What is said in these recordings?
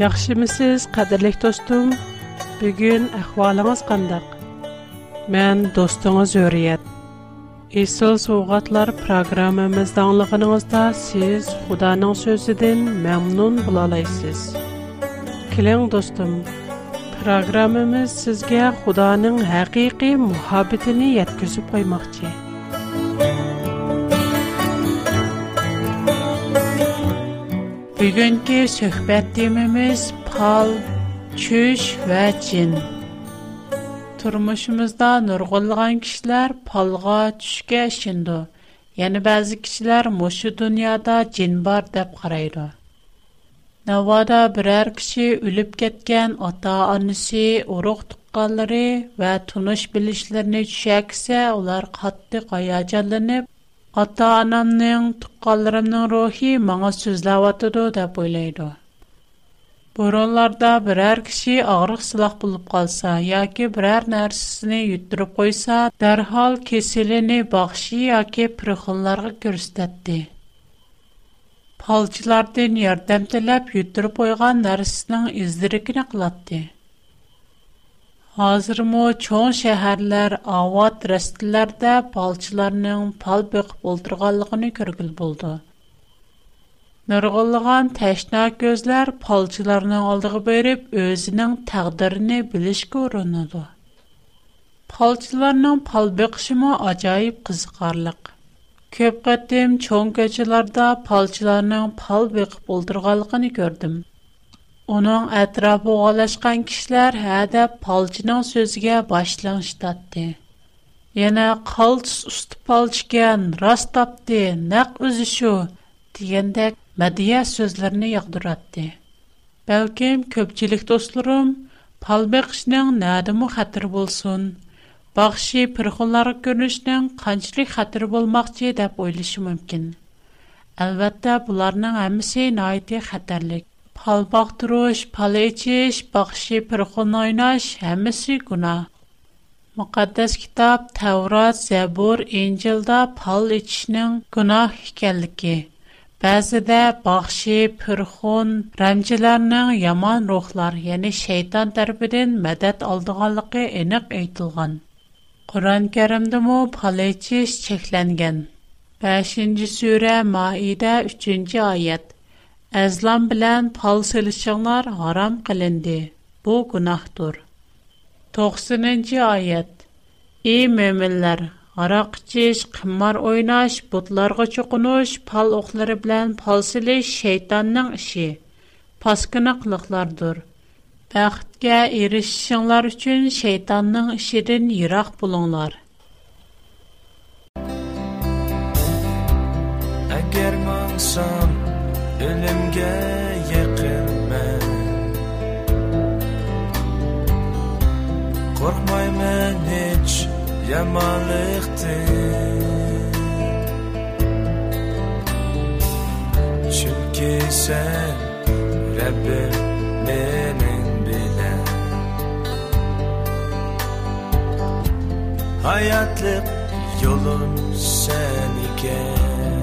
Ýaxşy mysyz, qadyrlek dostum? Bugün ahwalyňyz Мен Men dostuňyzy Исыл Ilsyz sowgatlar programamyzdaňl сіз siz Hudaňyň sözüden mämmun bolalaýsyz. Keling dostum, сізге худаның Hudaňyň haqygy muhabbetini ýetgizip Бүгүнкү сөхбөт темимиз пал, чүш ва жин. Турмушумузда нургулган кишилер палга түшкө ишинди. Яны баазы кишилер мушу дүйнөдө жин бар деп карайды. Навада бирер киши өлүп кеткен ата-анасы, урук тукканлары ва туныш билишлерине түшөксе, улар катты каяжанланып, ата анамның туқалларымның рухи маңа сөзләватыды деп ойлайды. Буронларда берәр кеше агырык сылак булып калса, яки берәр нәрсәсене йөттереп койса, дәрхал кеселене бахши яки прихонларга күрсәтте. Палчылардан ярдәм теләп йөттереп койган нәрсәсенең издирекне ھازىرمۇ چوڭ شەھەرلەر ئاۋات رەستىلەردە پالچىلارنىڭ پال o'ltirganligini ko'rgil bo'ldi. بولىدۇ نۇرغۇنلىغان ko'zlar كۆزلەر oldiga berib o'zining taqdirini bilish ko'rinadi. ئۇرۇنىدۇ پالچىلارنىڭ پال بېقىشىمۇ ئاجايىپ قىزىقارلىق ko'p qatdim چوڭ كوچىلاردا پالچىلارنىڭ pal بېقىپ ئولتۇرغانلىقىنى كۆردۈم ئۇنىڭ ئەتراپى ئوغانلاشقان كىشىلەر ھەدەپ پالچىنىڭ سۆزىگە باشلىڭشىتاتتى يەنە قالتىس ئۇستى پالچىكەن راست تاپتى نەق ئۆزى شۇ دېگەندەك مەدىيە سۆزلىرىنى ياغدۇراتتى بەلكىم كۆپچىلىك دوستلىرىم پال بېقىشنىڭ نەدىمۇ خەتىرى بولسۇن باخشى پىرخۇنلارغا كۆرۈنۈشنىڭ قانچىلىك خەتىرى بولماقچى دەپ ئويلىشى مۇمكىن ئەلۋەتتە بۇلارنىڭ ھەممىسى pal baktırış, pal içiş, bakışı pırkın oynaş, hemisi günah. Müqəddəs kitab Təvrat, Zəbur, İncildə pal içişinin günah ikənligi. Bəzidə baxşı, pürxun, rəmcilərinin yaman ruhlar, yəni şeytan tərəfindən mədəd aldığanlığı eniq aytılğan. Quran-Kərimdə mə pal içiş çəkləngan. 5-ci surə Maidə 3-cü ayət. Әзлам белән пал сөйлешеңнар харам bu Бу гунахтур. 90-нчы аят. И мөминнәр, арак чиш, кыммар ойнаш, бутларга чукунуш, пал оклары белән пал сөйлеш шайтанның ише. Паскынаклыклардыр. Бәхткә ирешеңнар өчен шайтанның ишеден o'limga yaqinman qo'rqmayman hiç yomonlikdan Çünkü sen rabbim mening bilan hayotliq yo'lim sen ekan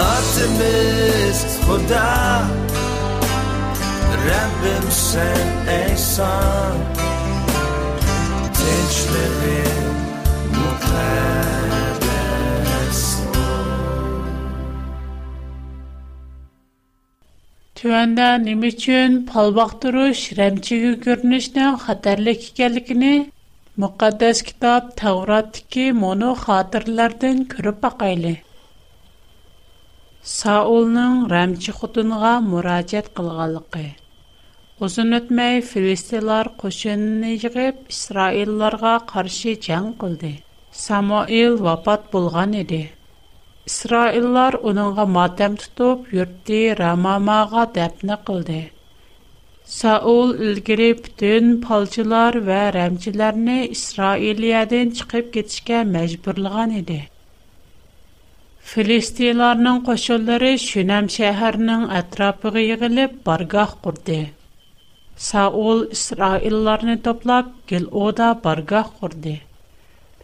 Optimist bu da Rämbem sen esar Täçlegen mutlaqat son Tüendär nimichün palbaqturış rämçigü görünishdän xaterlek kellikine muqaddas kitap Tavratki mono xaterlärdän kirip aqayli Саулның Рәмҗи хутуныга мураҗәат кылганлыгы. Узын үтмәй филистиләр көчене җыгып исраилларга каршы җан кылды. Самуил вапат булган иде. Исраиллар өнеңә матәм тутып, йорты Рамамага дәпне кылды. Саул өлгиреп бүтән палчылар ва рәмҗиләрне исраилләдән чыгып китүгә мәҗбүрлыгын иде. Филистиларның кошыллары Шүнәм шәһәренең атрафыга йыгылып баргах курды. Саул Исраилларны топлап гел ода баргах курды.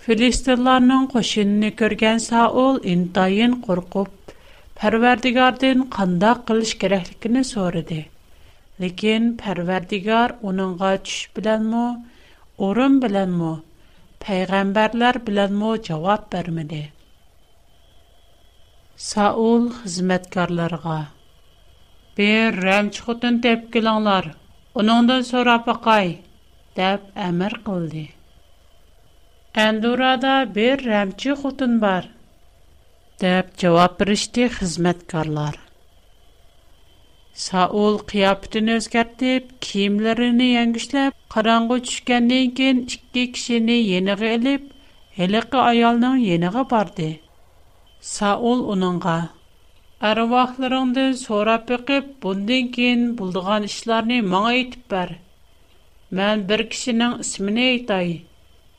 Филистиларның кошынны көргән Саул интайын куркып, Пәрвәрдигардан кандай кылыш кирәклекне сорыды. Ләкин Пәрвәрдигар уныңга төш беләнме, урын беләнме, пәйгамбәрләр беләнме җавап Саул хизмәткәрләргә. Бер рәмч хутын тәп киләңләр. Уныңдан сора пакай, тәп әмер кылды. Әндурада бер рәмчи хутын бар. Тәп җавап биришти хизмәткәрләр. Саул кыяптын өзгәртеп, киемләрен яңгышлап, караңгы төшкәндән кин ике кешене яныга алып, әлеге аялның яныга барды. Саул уныңға, «Әруақларыңды сорап бүкіп, бұндың кейін бұлдыған ішларыны маңа етіп бәр. Мән бір кішінің ісміне айтай.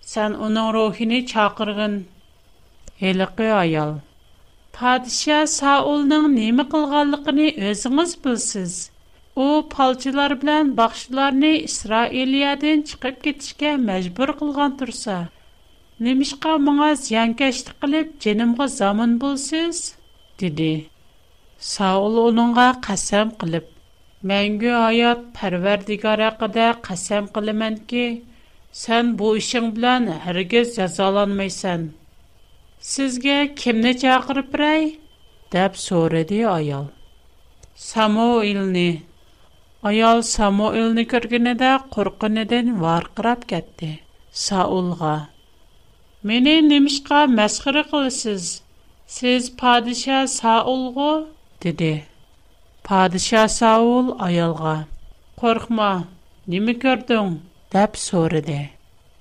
Сән оның рухіні чақырғын. Елікі аял. Падиша Саулның немі қылғалықыны өзіңіз білсіз. О, палчылар білән бақшыларыны Исраилиядың чықып кетішке мәжбір қылған тұрса. Немишка моңа зянкешті қылып, женімға замын болсыз, деді. Саул оныңға қасам қылып, мәңгі аят пәрвердігара қыда қасам қылымен ке, сән бу ішің білән әргіз жазаланмайсан. Сізге кемне чақырып рай? Дәп сөреді аял. Само үліні. Аял Само үліні көргені де құрқыныден варқырап кәтті. Саулға. «Мені немшка мэсхыры қылысыз, сіз падиша Саулғу?» диди. Падиша Саул аялға, «Корхма, неми көрдің?» дап сориди.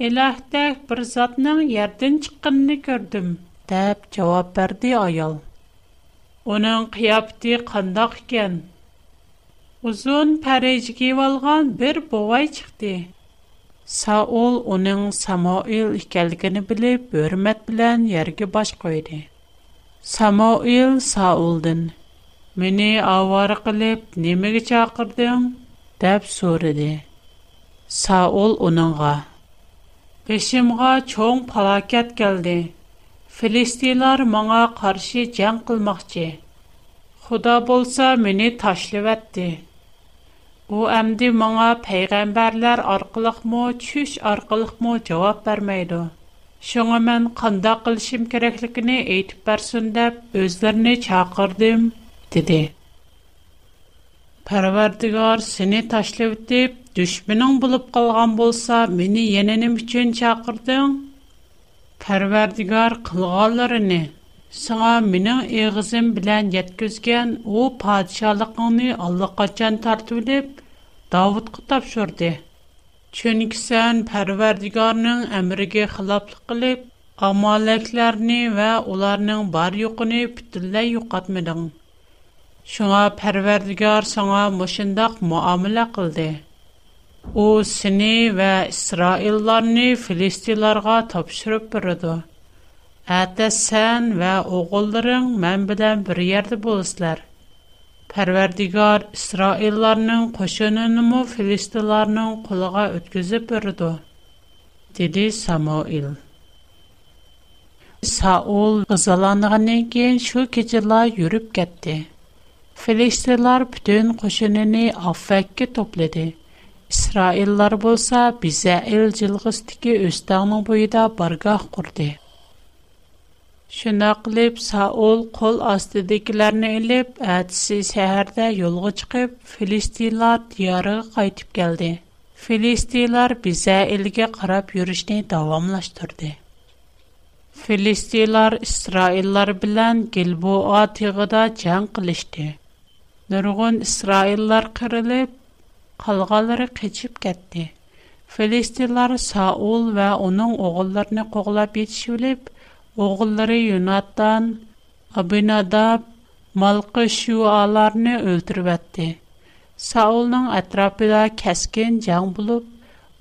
«Илахтах бір затның ярден чықынни көрдім», дап чаваб барди аял. Онын қияпти қандах кен, узон пәрэйчгей валған бір бувай чықти. Саул оның Самоил икәлгені біліп, өрмәт білән ерге баш қойды. Самоил Саулдың, «Мені авары қылып, немегі чақырдың?» дәп сөриді. Саул оныңға, «Бешімға чоң палакет келді. Филистилар маңа қаршы жән қылмақчы. Худа болса, мені ташлы Бу әмди моңа пәйгамбәрләр аркылыкмы, чүш аркылыкмы җавап бермәйди. Шуңа мен қанда кылышым кирәклеген әйтеп берсен дип өзләренә чакырдым, диде. Парвардигар сине ташлап дип, düşменең булып калган булса, мине яненем өчен чакырдың. Парвардигар кылганларын Сыңа минең егызым белән яткызган у падишалыгыңны Аллаһка чан тартып Давыд қы тапшорди. Чын кисэн пәрвердігарның әміріге хылаплы қилип, амалэклярни ва уларның бар югыни біттілі юг адмидың. Шуна пәрвердігар шуна машиндах муаміла қылди. У сини ва Исраиларни филистиларға тапшырып біруду. Аттас сэн ва оғылдырын мэн бидэн бір Pərverdigar İsraillərinin qoşununu Filistinlərinin qulağa ötküzüb bürüdü, dedi Samuil. Saul qızalanğandan keyin şu keçilə yürüb getdi. Filistinlər bütün qoşununu Affəkkə topladı. İsraillər bolsa bizə el cilğistiki östəğinin boyunda bargah qurdu. شۇنداق قىلىپ سائول قول ئاستىدىكىلەرنى ئېلىپ ئەتىسى سەھەردە يولغا چىقىپ فىلىستىنلار دىيارىغا قايتىپ كەلدى فىلىستىنلار بىزە ئېلىگە قاراپ يۈرۈشنى داۋاملاشتۇردى فىلىستىنلار ئىسرائىللار بىلەن گىلبوئا تېغىدا جەڭ قىلىشتى نۇرغۇن ئىسرائىللار قىرىلىپ قالغانلىرى قېچىپ ketتى فىلىستىنلار ساؤل ۋە ئۇنىڭ ئوغۇللىرىنى قوغلاپ يېتىشىۋېلىپ oğulları Юнаттан, Abinadab, Malqı şu alarını öldürüb etdi. Saulun ətrafında kəskin can bulub,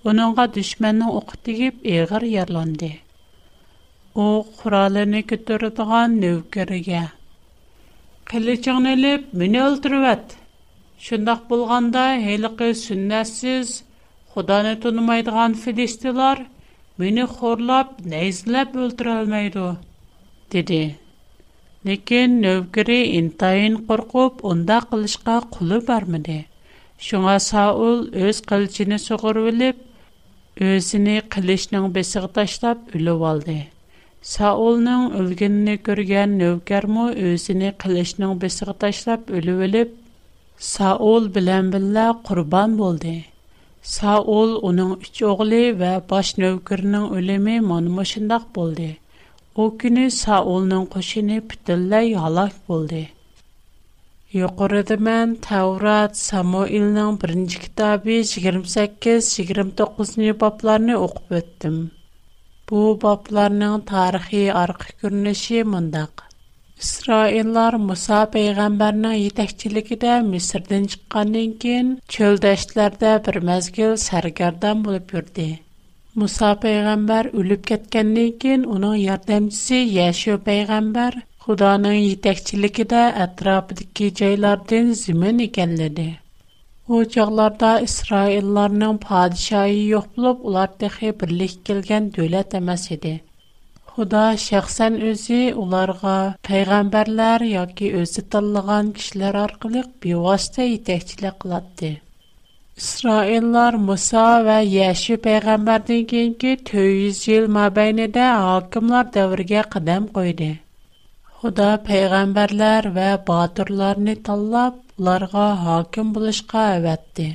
onunğa düşmənin oxu digib eğir yerlandı. O, quralını götürüdüğən növkərəgə. Qılıçıqını elib, mini öldürüb et. Şundaq bulğanda Мені хорлап, нәйзіләп өлтір алмайды, деді. Некен нөвгірі интайын қорқып, онда қылышқа құлы бармыды. Шуңа Саул өз қылчыны соғыр өліп, өзіні қылышның бесіғы таштап үлі валды. Саулның өлгеніні көрген нөвгерму өзіні қылышның бесіғы таштап үлі өліп, Саул білен білі құрбан болды. Саул уның үч оғлы ва баш нөвкірінің өлемі манымышындақ болды. О күні Саулның қошыны пүтілләй халак болды. Йоқырыды мән Таурат Самуилның бірінші китабы 28-29-ні бапларыны оқып өттім. Бұ бапларының тарихи арқы күрініші мұндақ. İsraillar Musa peyğəmbərinin yetəkçilikdə Misirdən çıxandan kən çöldəşlərdə bir məzgil sərgərdan olub yurdi. Musa peyğəmbər ölüb getgəndən kən onun yardımçısı Yaşu peyğəmbər Xudanın yetəkçilikdə ətrafındakı yerlərdən zimin ekanladı. O çağlarda İsraillərinin padişahı yox olub, ular təxi birlik gələn dövlət emas idi. Худа шәхсен үзе уларга пайгамбәрләр яки үзе тонлыган кешеләр аркылык биваста итехчилек кылды. Исраиллар Муса ва Яши пайгамбәрләрдән кийинки 100 ел мәбайнедә хакимлар дәврге кадам куйды. Худа пайгамбәрләр ва батырларны таллап уларга хаким булышка ваәтте.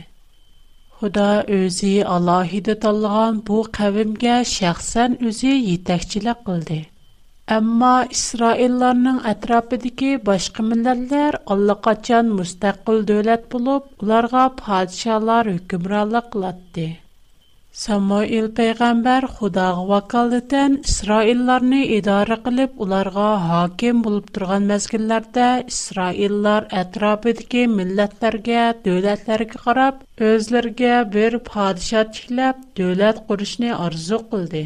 Худа өзі Аллахиды талған бұ қәвімге шәқсән өзі етәкчілік қылды. Әмма Исраилларның әтрапыдегі башқы мінләлдер Алла қачан мұстәқіл дөләт болып, оларға падшалар өкімралық қылатты. Самoил пәйгамбер Худага вакалтен Исраилларны идарә кылып, уларга хаким булып турган мәзгилләрдә Исраиллар әтраптәге милләтләргә, дәүләтләргә карап, үзләргә бер падиша тикләп дәүләт курышны арзу кылды.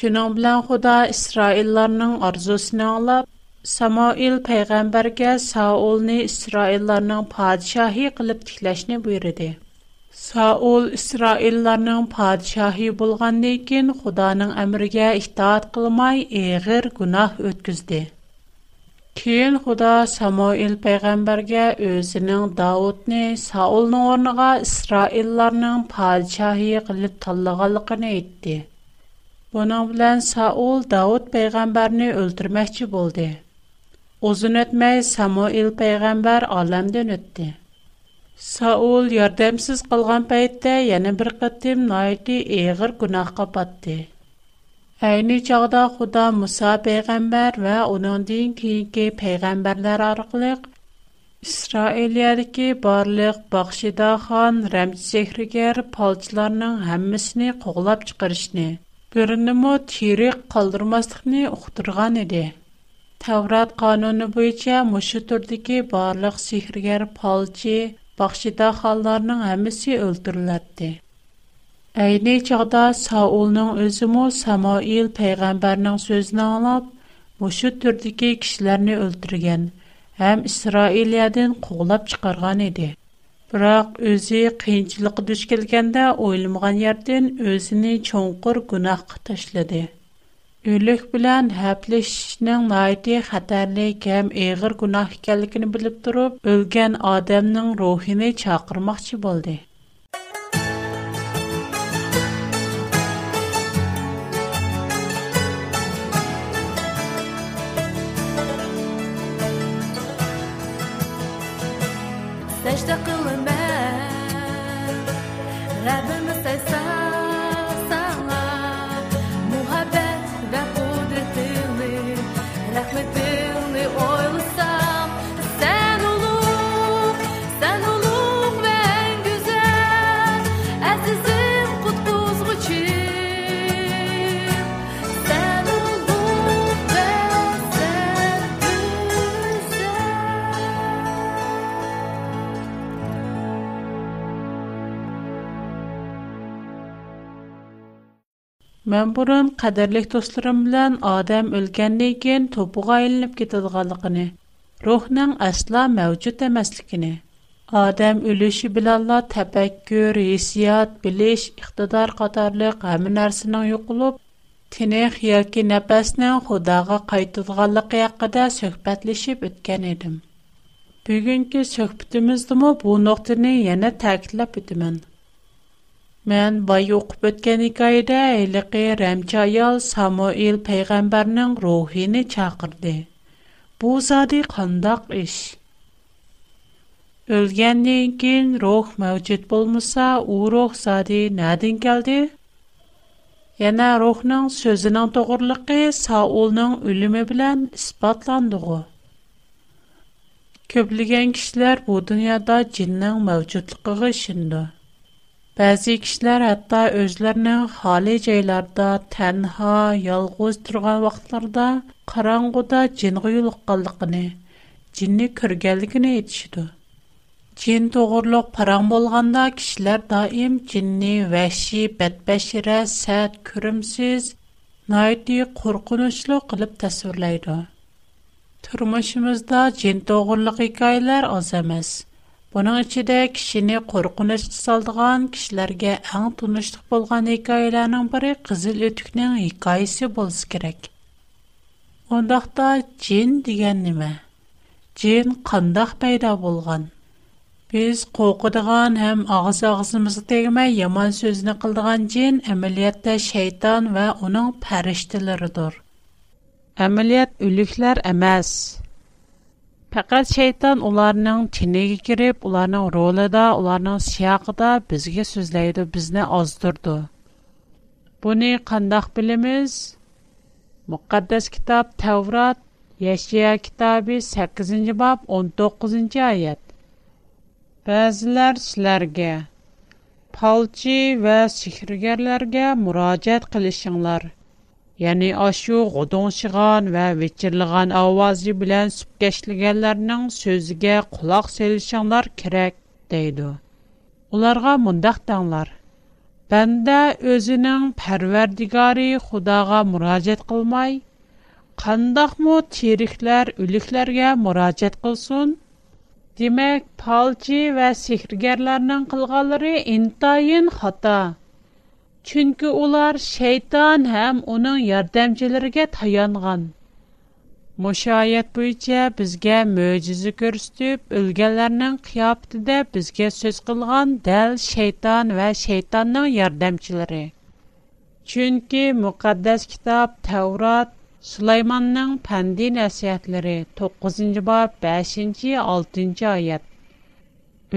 Шул белән Худа Исраилларның арзусын алып, Самoил пәйгамбергә Саулны Исраилларның фадишаһи кылып тикләшне буйрды. Саул İsraillərinin padişahı bolğandan kən Xudanın əmrinə itaat qılmay əğir günah ötküzdi. Keyin Xuda Самуил peyğəmbərə özünün Davudni Saulun orniga İsraillərinin padişahı qılıb tanlığanlığını aytdı. Bunun bilan Саул Davud peyğəmbərni öldürməkçi boldi. Uzun ötməy Самуил peyğəmbər aləmdən ötdi. Саул ярдәмсез калган пәйттә яны бер кытым найти эгер гунах капатты. Әйни чагда Худа Муса пәйгамбәр ва аның дин кийинки пәйгамбәрләр аркылык барлық барлык бахшида хан Рәмсехригер палчларның һәммәсен куглап чыгырышны, бернимо тирек калдырмаслыкны ухтырган иде. Таврат кануны буенча мошы турдыки барлык сехригер палчы baxşidaxonlarning hammasi o'ldiriladi ayni chog'da saulning o'zimi samoil payg'ambarning so'zini anglab mushu turdagi kishilarni o'ldirgan ham isroiliyadan quvlab chiqargan edi biroq o'zi qiyinchilikqa duch kelganda o'ylamagan yerdan o'zini cho'nqur gunohga tashladi o'lik bilan həpləşishning nəhayəti xətərlik həm əğir günah ikənligini bilib durub, ölgən adamın ruhunu çağırmaqçı boldu. Мәм бурын қадерлік достарым белән адам өлкәннән кин топыгыйленеп китдырганлыгыны, рухның асла мәҗут эмаслыгыны, адам үлеше белән тәфәккүр, ҳисният, билеш, ихтидар катарлык һәм нәрсәсенең юклып, тине хиял ки нәфәснең Худага кайтылганлыгы якидә сөһбәтлешип үткән идем. Бүгенки сөһбәтебез дә бу ныктыны яна тәкътирләп үтәм. Мен бай оқып өткен екайда әйліғи рәмчайал Самуил пейғамбарның рухини чақырды. Бу зады қандақ іш. Өлгенден кейін рух мәвчет болмыса, у рух зады нәдін келді? Яна рухның сөзінің тұғырлықы Саулның үлімі білән іспатландығы. Көбілген кішілер бұ дүнияда жиннің мәвчетліқығы шынды. Bəzi kişilər hətta özlərinin xali yerlərdə tənha, yalğız turğan vaxtlarda qaranğuda cinğa yoluqqanlığını, cinni görgənligini etişidu. Cin toğurluq paran bolğanda kişilər daim cinni vəhşi, bədbəşirə, sərt, kürümsüz, naiti qorxunçlu qılıb təsvirləydi. Turmuşumuzda cin toğurluq hekayələr az emas. Бұның ішінде кішіні қорқыныш салдыған кішілерге әң тұныштық болған хикаяларның бірі қызыл өтікнің хикаясы болсы керек. Ондақта джин деген неме? Джин қандақ пайда болған? Біз қоқыдыған әм ағыз ағызымызды тегімей яман сөзіні қылдыған джин әмілиетті шайтан вә оның пәріштілерідір. Әмілиет үліклер әмәс. Faqat şeytan ularning tiniga kirib, ularning rolida, ularning siyaqida bizga so'zlaydi, bizni ozdurdi. Buni qandoq bilamiz? Muqaddas kitob Tavrat, Yashaya kitobi 8-bob 19-oyat. Ba'zilar sizlarga palchi va sehrgarlarga murojaat qilishinglar. Яни ашу гыдын ва вечерлеган авызы белән сөбкәшлегәннәрнең сөзиге кулак сәлчәңләр кирәк, диде. Уларга мондак таңлар: "Бәндә özенең Пәрвәрдигари Худага мураҗәгать кылмай, каandaş мо терихләр үликларга мураҗәгать кылсын." Димәк, ва сиһригәрләрнең кылганнары интайын хата. Чөнки улар шейтан һәм уның ярдәмчеләргә таянган. Мөшаһаят буенча безгә мөҗиза күрсәтүп үлгәннәрнең кыябет иде, безгә сөйз кылган дәл шейтан ва шейтанның ярдәмчеләре. Чөнки мүкъаддас китап Таврот Сулайманның фәнди нәсиһәтләре 9нче бап 5нче, 6нче аят.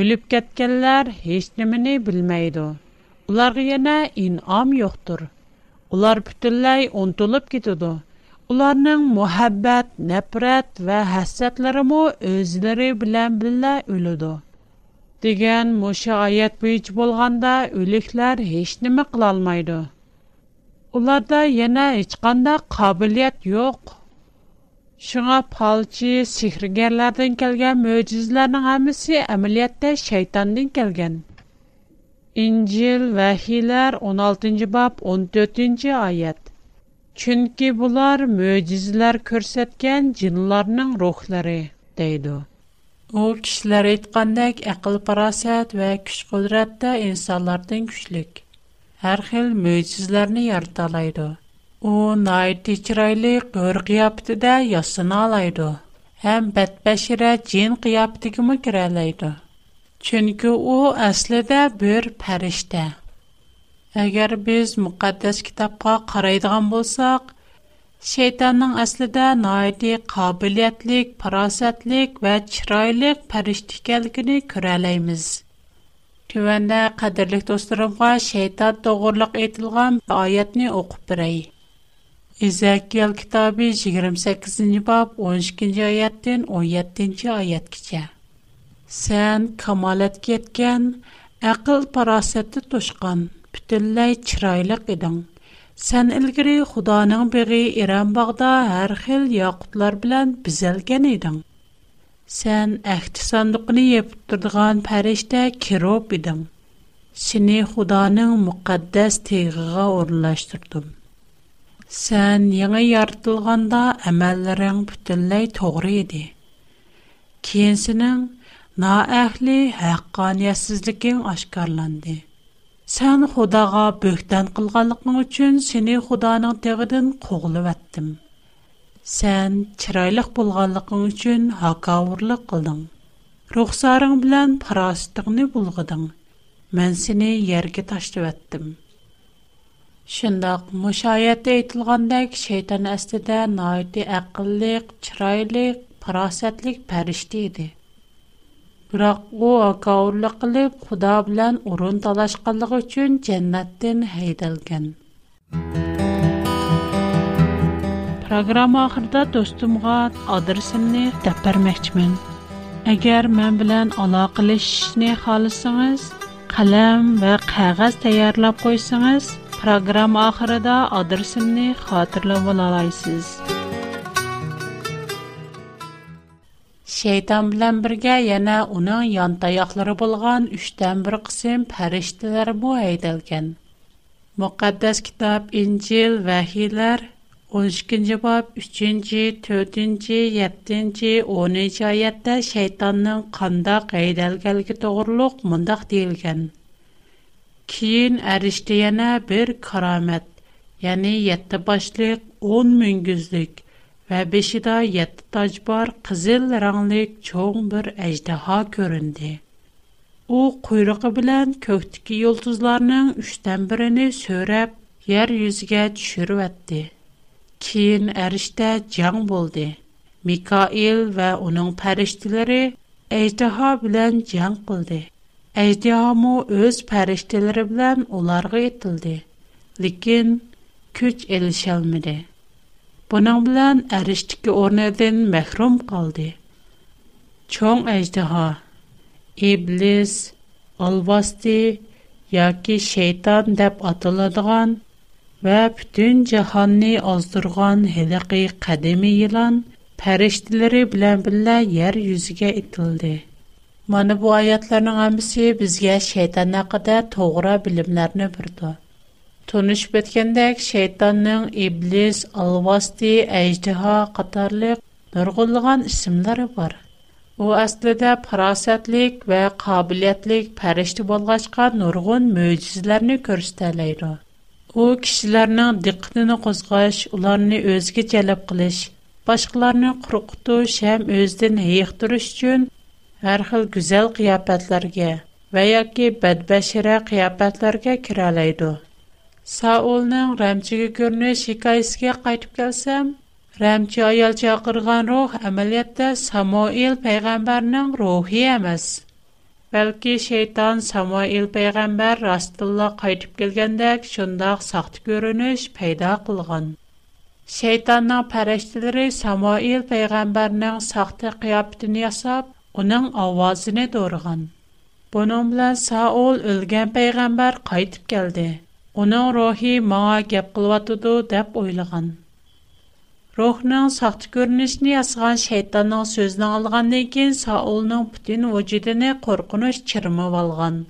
Үлеп кеткәннар һеч нимәне Уларга яна инам юктур. Улар бүтүнлай онтулып кетиду. Уларның мохаббат, нәфрәт ва хәссәтләре мо үзләре белән биллә үлүду. Дигән моша аят буйыч болганда үлекләр һеч нимә кыла Уларда яна һеч кандай кабилият юк. Шуңа палчи сихргәрләрдән килгән мөҗизләрнең һәммәсе әмәлияттә шайтандан килгән. İncil Vəhilər 16-cı bab 14-cü ayət. Çünki bunlar möcüzələr göstərən cinlərin ruhları deydi. O kişilər etqandak aql parasət və güc qudratda insanlardan güclük. Hər xil möcüzələrni yarata alaydı. O nəhayət çiraylı qör qiyafətində yasına alaydı. Həm bədbəşirə cin qiyafətinə girə alaydı. Çünki o əslində bir fərishtə. Əgər biz müqəddəs kitabqa qaraydigan bolsaq, şeytanın əslində nəhayəti qabiliyyətlik, farasətlik və çiraylıq fərishtə ikənligini görə biləyimiz. Tövəndə qadirlik dostlarımğa şeytan doğruluq etilgan ayətni oxub birəy. İzəkiyel kitabı 28-ci bab 12-ci ayətdən 17-ci ayət keçə. Сән камалет кеткен, ақыл парасетті тошқан, бүтілләй чирайлык едің. Сән үлгірі Худаның беғи Иран бағда әр хил яқытлар білән бізәлген едің. Сән әхті сандықыны епіп тұрдыған пәрешті кероп едің. Сіні Худаның мұқаддәс тегіға орылаштырдым. Сән яңа яртылғанда әмәлірің бүтілләй тоғыр еді. Кейінсінің На әхли һакка ниятсизликнең ашкорланды. Сән Худага бөктән кылганлыкның өчен сине Худаның тегидән кугылып аттым. Сән чирайлык булганлыкның өчен һакка урлык кылдың. Рөхсарың белән фиростлыкны булдың. Мән сине йөрге таштып аттым. Шындак мушаяәт әйтылгандак, Шайтан әстәдә наити biroq u akovurlik qilib xudo bilan o'rin talashqanligi uchun jannatdan haydalgan programma oxirida do'stimga adresimni deb bermoqchiman agar men bilan aloqalashishni xohlasangiz qalam va qog'oz tayyorlab qo'ysangiz programma oxirida adresimni xotirlab ola olasiz shayton bilan birga yana uning yon tayoqlari bo'lgan uchdan bir qism farishtalarmu haydalgan muqaddas kitob injil vahiylar 12-ci bab 3-cü, 4-cü, 7-ci, 10-cı ayətdə şeytanın qanda qeydəlgəlgi doğruluq mındaq deyilgən. Kiyin ərişdiyənə bir karamət, yəni 7 başlıq 10 müngüzlük, Вә бешидә 7 таҗ бар, кызыл ранглы, чоң бер әҗдәһа күрөндә. У куйрыгы белән көктәки ялтызларның 3-тен бирене сөреп, йәр юзгә төшүреп әйтте. Кин әриштә җан булды. Микаил ва аның фәриштәләре әҗдәһа белән җан булды. Әҗдәһа мо үз фәриштәләре белән оларга Bunun bilan erişdiki ornadan mahrum qaldı. Çoğun əjdiha, iblis, alvasti, ya ki şeytan dəb atıladığan və bütün cəhanni azdırğan heliqi qədimi yılan pərişdiləri bilən bilə yer yüzügə itildi. Mani bu ayatlarının əmisi bizgə şeytan haqqıda toğra bilimlərini bürdü. Tunuşup etkendek şeytanın iblis, alvasti, ejdiha qatarlıq nurgulluğan isimleri var. U aslida farosatlik va qobiliyatlik farishta bo'lg'achqa nurg'un mo'jizlarni ko'rsatalaydi. U kishilarning diqqatini qo'zg'ash, ularni o'ziga jalb qilish, boshqalarni qo'rqitish ham o'zidan yiqtirish uchun har xil go'zal qiyofatlarga va yoki badbashira qiyofatlarga kiralaydi. Саулның Ramchiga ko'rinish hikoyasiga қайтып келсем, Рәмче аял chaqirgan рух amaliyotda Самуил payg'ambarning рухи әміз. Бәлки шейтан Самуил пайғамбар растылла қайтып келгендек шундақ сақты көрініш пайда қылған. Шейтанның пәрәштілері Самуил пайғамбарның сақты қияптын ясап, оның авазыны дорған. Бұның білән Саул өлген пайғамбар қайтып келді. Оның рухи маңа кеп қылватыды деп ойлаған. Рухның сақты көрінішіне асыған шайтанның сөзін алғаннан кейін Саулның бүтін вүжудіне қорқыныш чырмып алған.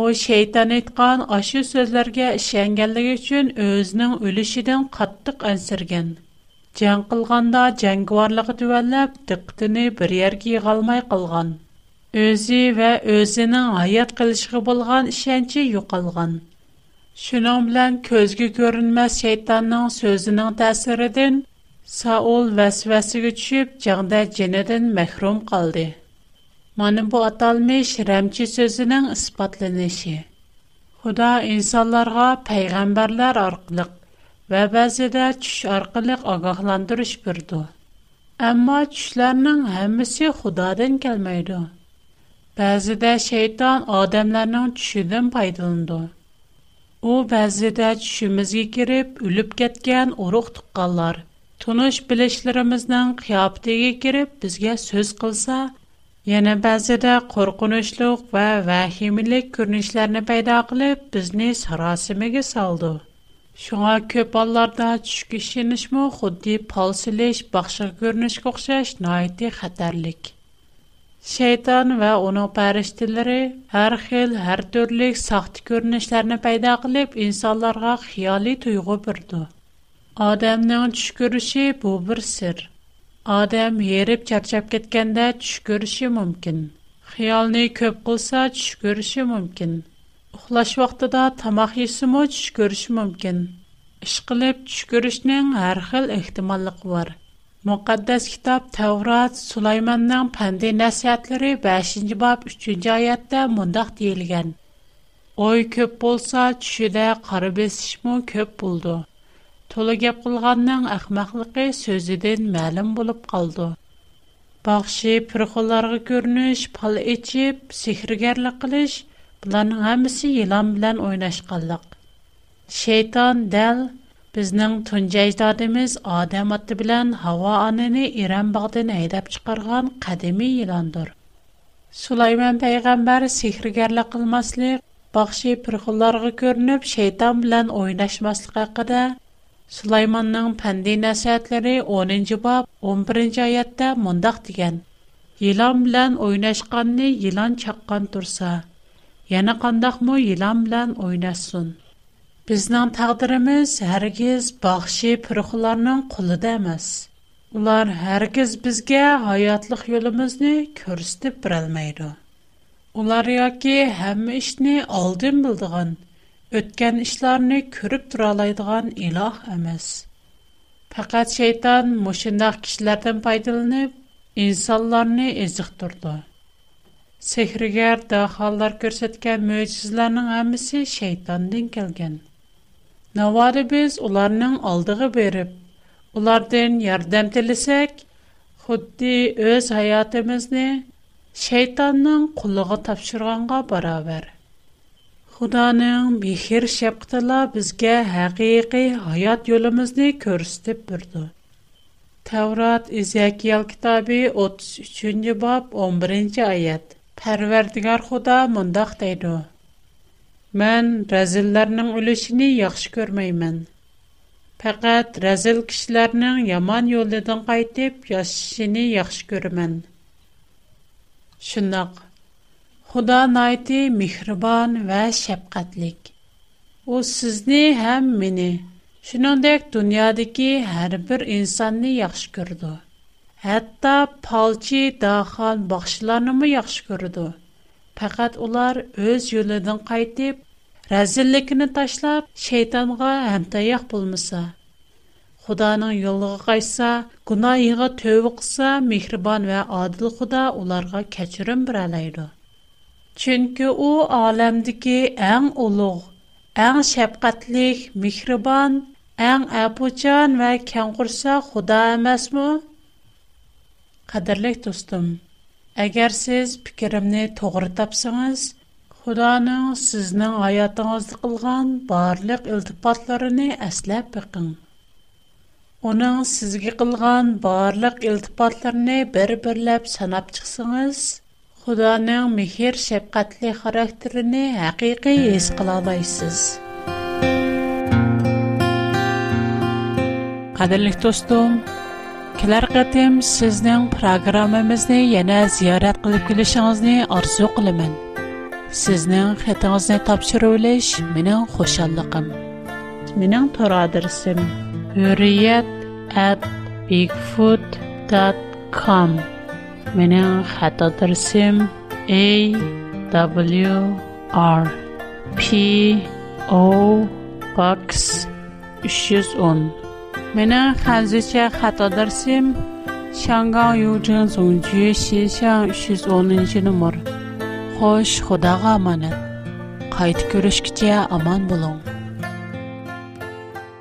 О шайтан айтқан ашы сөзлерге ішенгенлігі үшін өзінің өлішіден қаттық әнсірген. Жан қылғанда жәңгіварлығы түвәлләп, диқтіні бір ерге қалмай қылған. Өзі вә өзінің аят қылышығы болған ішенчі юқалған. شۇنىڭ بىلەن كۆزگە كۆرۈنمەس شەيتاننىڭ سۆزىنىڭ تەسىرىدىن سائۇل ۋەسۋەسىگە چۈشۈپ جەڭدە جېنىدىن مەھرۇم قالدى مانا بۇ ئاتالمىش رەمچى سۆزىنىڭ ئىسپاتلىنىشى خۇدا ئىنسانلارغا پەيغەمبەرلەر ئارقىلىق ۋە بەزىدە چۈش ئارقىلىق ئاگاھلاندۇرۇش بېرىدۇ Әмма түшләрнең һәммәсе Худадан килмәйди. Бәзидә шайтан адамларның түшеннән файдаланды. О бәз иде чүкбезге кириб үлеп кеткән урух тукканнар. Туныш билешләребезнең кыябытәге кириб безгә сүз кылса, яна бәз иде куркынычлык ва вахимлек күрнешләренә пайда кылып безне сырасымыга салды. Шуңа күп палларда чүк кешенешме, хәдди палсәлеш бахшы күрнешкә охшаш, Şeytan ve onun pəriştileri her xil, her türlü saxta görünüşlerini peyda qilib, insanlara xiyali tuyğu birdi. Adamның tuş görüşi bu bir sir. Adam yerip çarçap ketkende tuş görüşi mümkün. Xiyalni köp qılsa tuş görüşi mümkün. Uxlaş vaqtida tamaq yesimi tuş görüşi mümkün. İş qilib tuş görüşning xil ehtimallıqı var. muqaddas kitob tavrat sulaymonning pandi nasihatlari beshinchi bob uchinchi oyatda mundoq deyilgan o'y ko'p bo'lsa tushida qora besishmi ko'p bo'ldi to'la gap qilganning ahmoqligi so'zidan ma'lum bo'lib qoldi baxshi pirxo'larga ko'rinish pal ichib sehrgarlik qilish bularning hammasi yilon bilan o'ynashqanliq shayton dal Bizning tunja ijodimiz odam oti bilan havo onini Iran bog'dan haydab chiqargan qadimiy yilondir. Sulaymon payg'ambar sehrgarlik qilmaslik, baxshi pirxullarga ko'rinib shayton bilan o'ynashmaslik haqida Sulaymonning pandi nasihatlari 10-bob 11-oyatda mundaq degan. Yilon bilan o'ynashqanni yilon chaqqan tursa, yana qandoqmi yilon bilan o'ynasin. Bizning taqdirimiz hargiz baxshi purxularning qo'lida emas. Ular hargiz bizga hayotlik yo'limizni ko'rsatib berolmaydi. Ular yoki hamma ishni oldin bildigan, o'tgan ishlarni ko'rib tura oladigan iloh emas. Faqat shayton mushundaq kishilardan foydalanib, insonlarni eziqtirdi. Sehrgar daholar ko'rsatgan mo'jizalarning hammasi shaytondan kelgan. Навары без уларның алдыгы берип, улардан ярдәм телесәк, хутти өз хаятыбызны шайтанның кулыгы тапшырганга барабар. Худаның михир шапкытыла безгә хакыйкы хаят юлымызны көрсетеп бирде. Таврат Изякиял китабы 33-нче бап 11-нче аят. Парвардигар Худа мондак дейди: Мен рәзилләрнең үлешене яхшы күрмәймен. Фәкать рәзил кешеләрнең яман юлдан кайтып яшшыны яхшы күрмен. Шуннак Худа найты михрибан вә шәфкатьлек. У сезне һәм мине Шинондек дөньядагы һәр бер инсанны яхшы күрде. Хәтта палчи дахан бахшыларны яхшы күрде. Fəqət onlar öz yollarından qayıtıb, rəzillikini taşlab, şeytanğa həmtayaq bulmasa. Xudanın yolluğa qaysa, günahığa tövbə qılsa, mehriban və adil Xuda onlara keçirim birələydi. Çünki o aləmdəki ən uluq, ən şəfqətlik, mehriban, ən əbucan və kənqursa Xuda emasmı? Qadirlik dostum, agar siz fikrimni to'g'ri тапсаңыз, xudoning sizning hayotingizda qilgan барлык iltifotlarini aslab бакың. uning sizga qilgan барлык iltifotlarini bir birlab sanab chiqsangiz xudoning mehr shafqatli xarakterini haqiqiy his кыла аласыз. Кадерле достум, Кілер қытым сіздің программымызды яна зиярат қылып келішіңізді арзу қылымын. Сіздің қытыңызды тапшыру үліш менің қошалықым. Менің тұр адырсым үриет әт A W R P O Box 310 Mena Hanzicha Khatadarsim, Shangang Yuzheng Zongju Xinxiang numar. Xo'sh, Xudoga amanat. Qaytib ko'rishgacha omon bo'ling.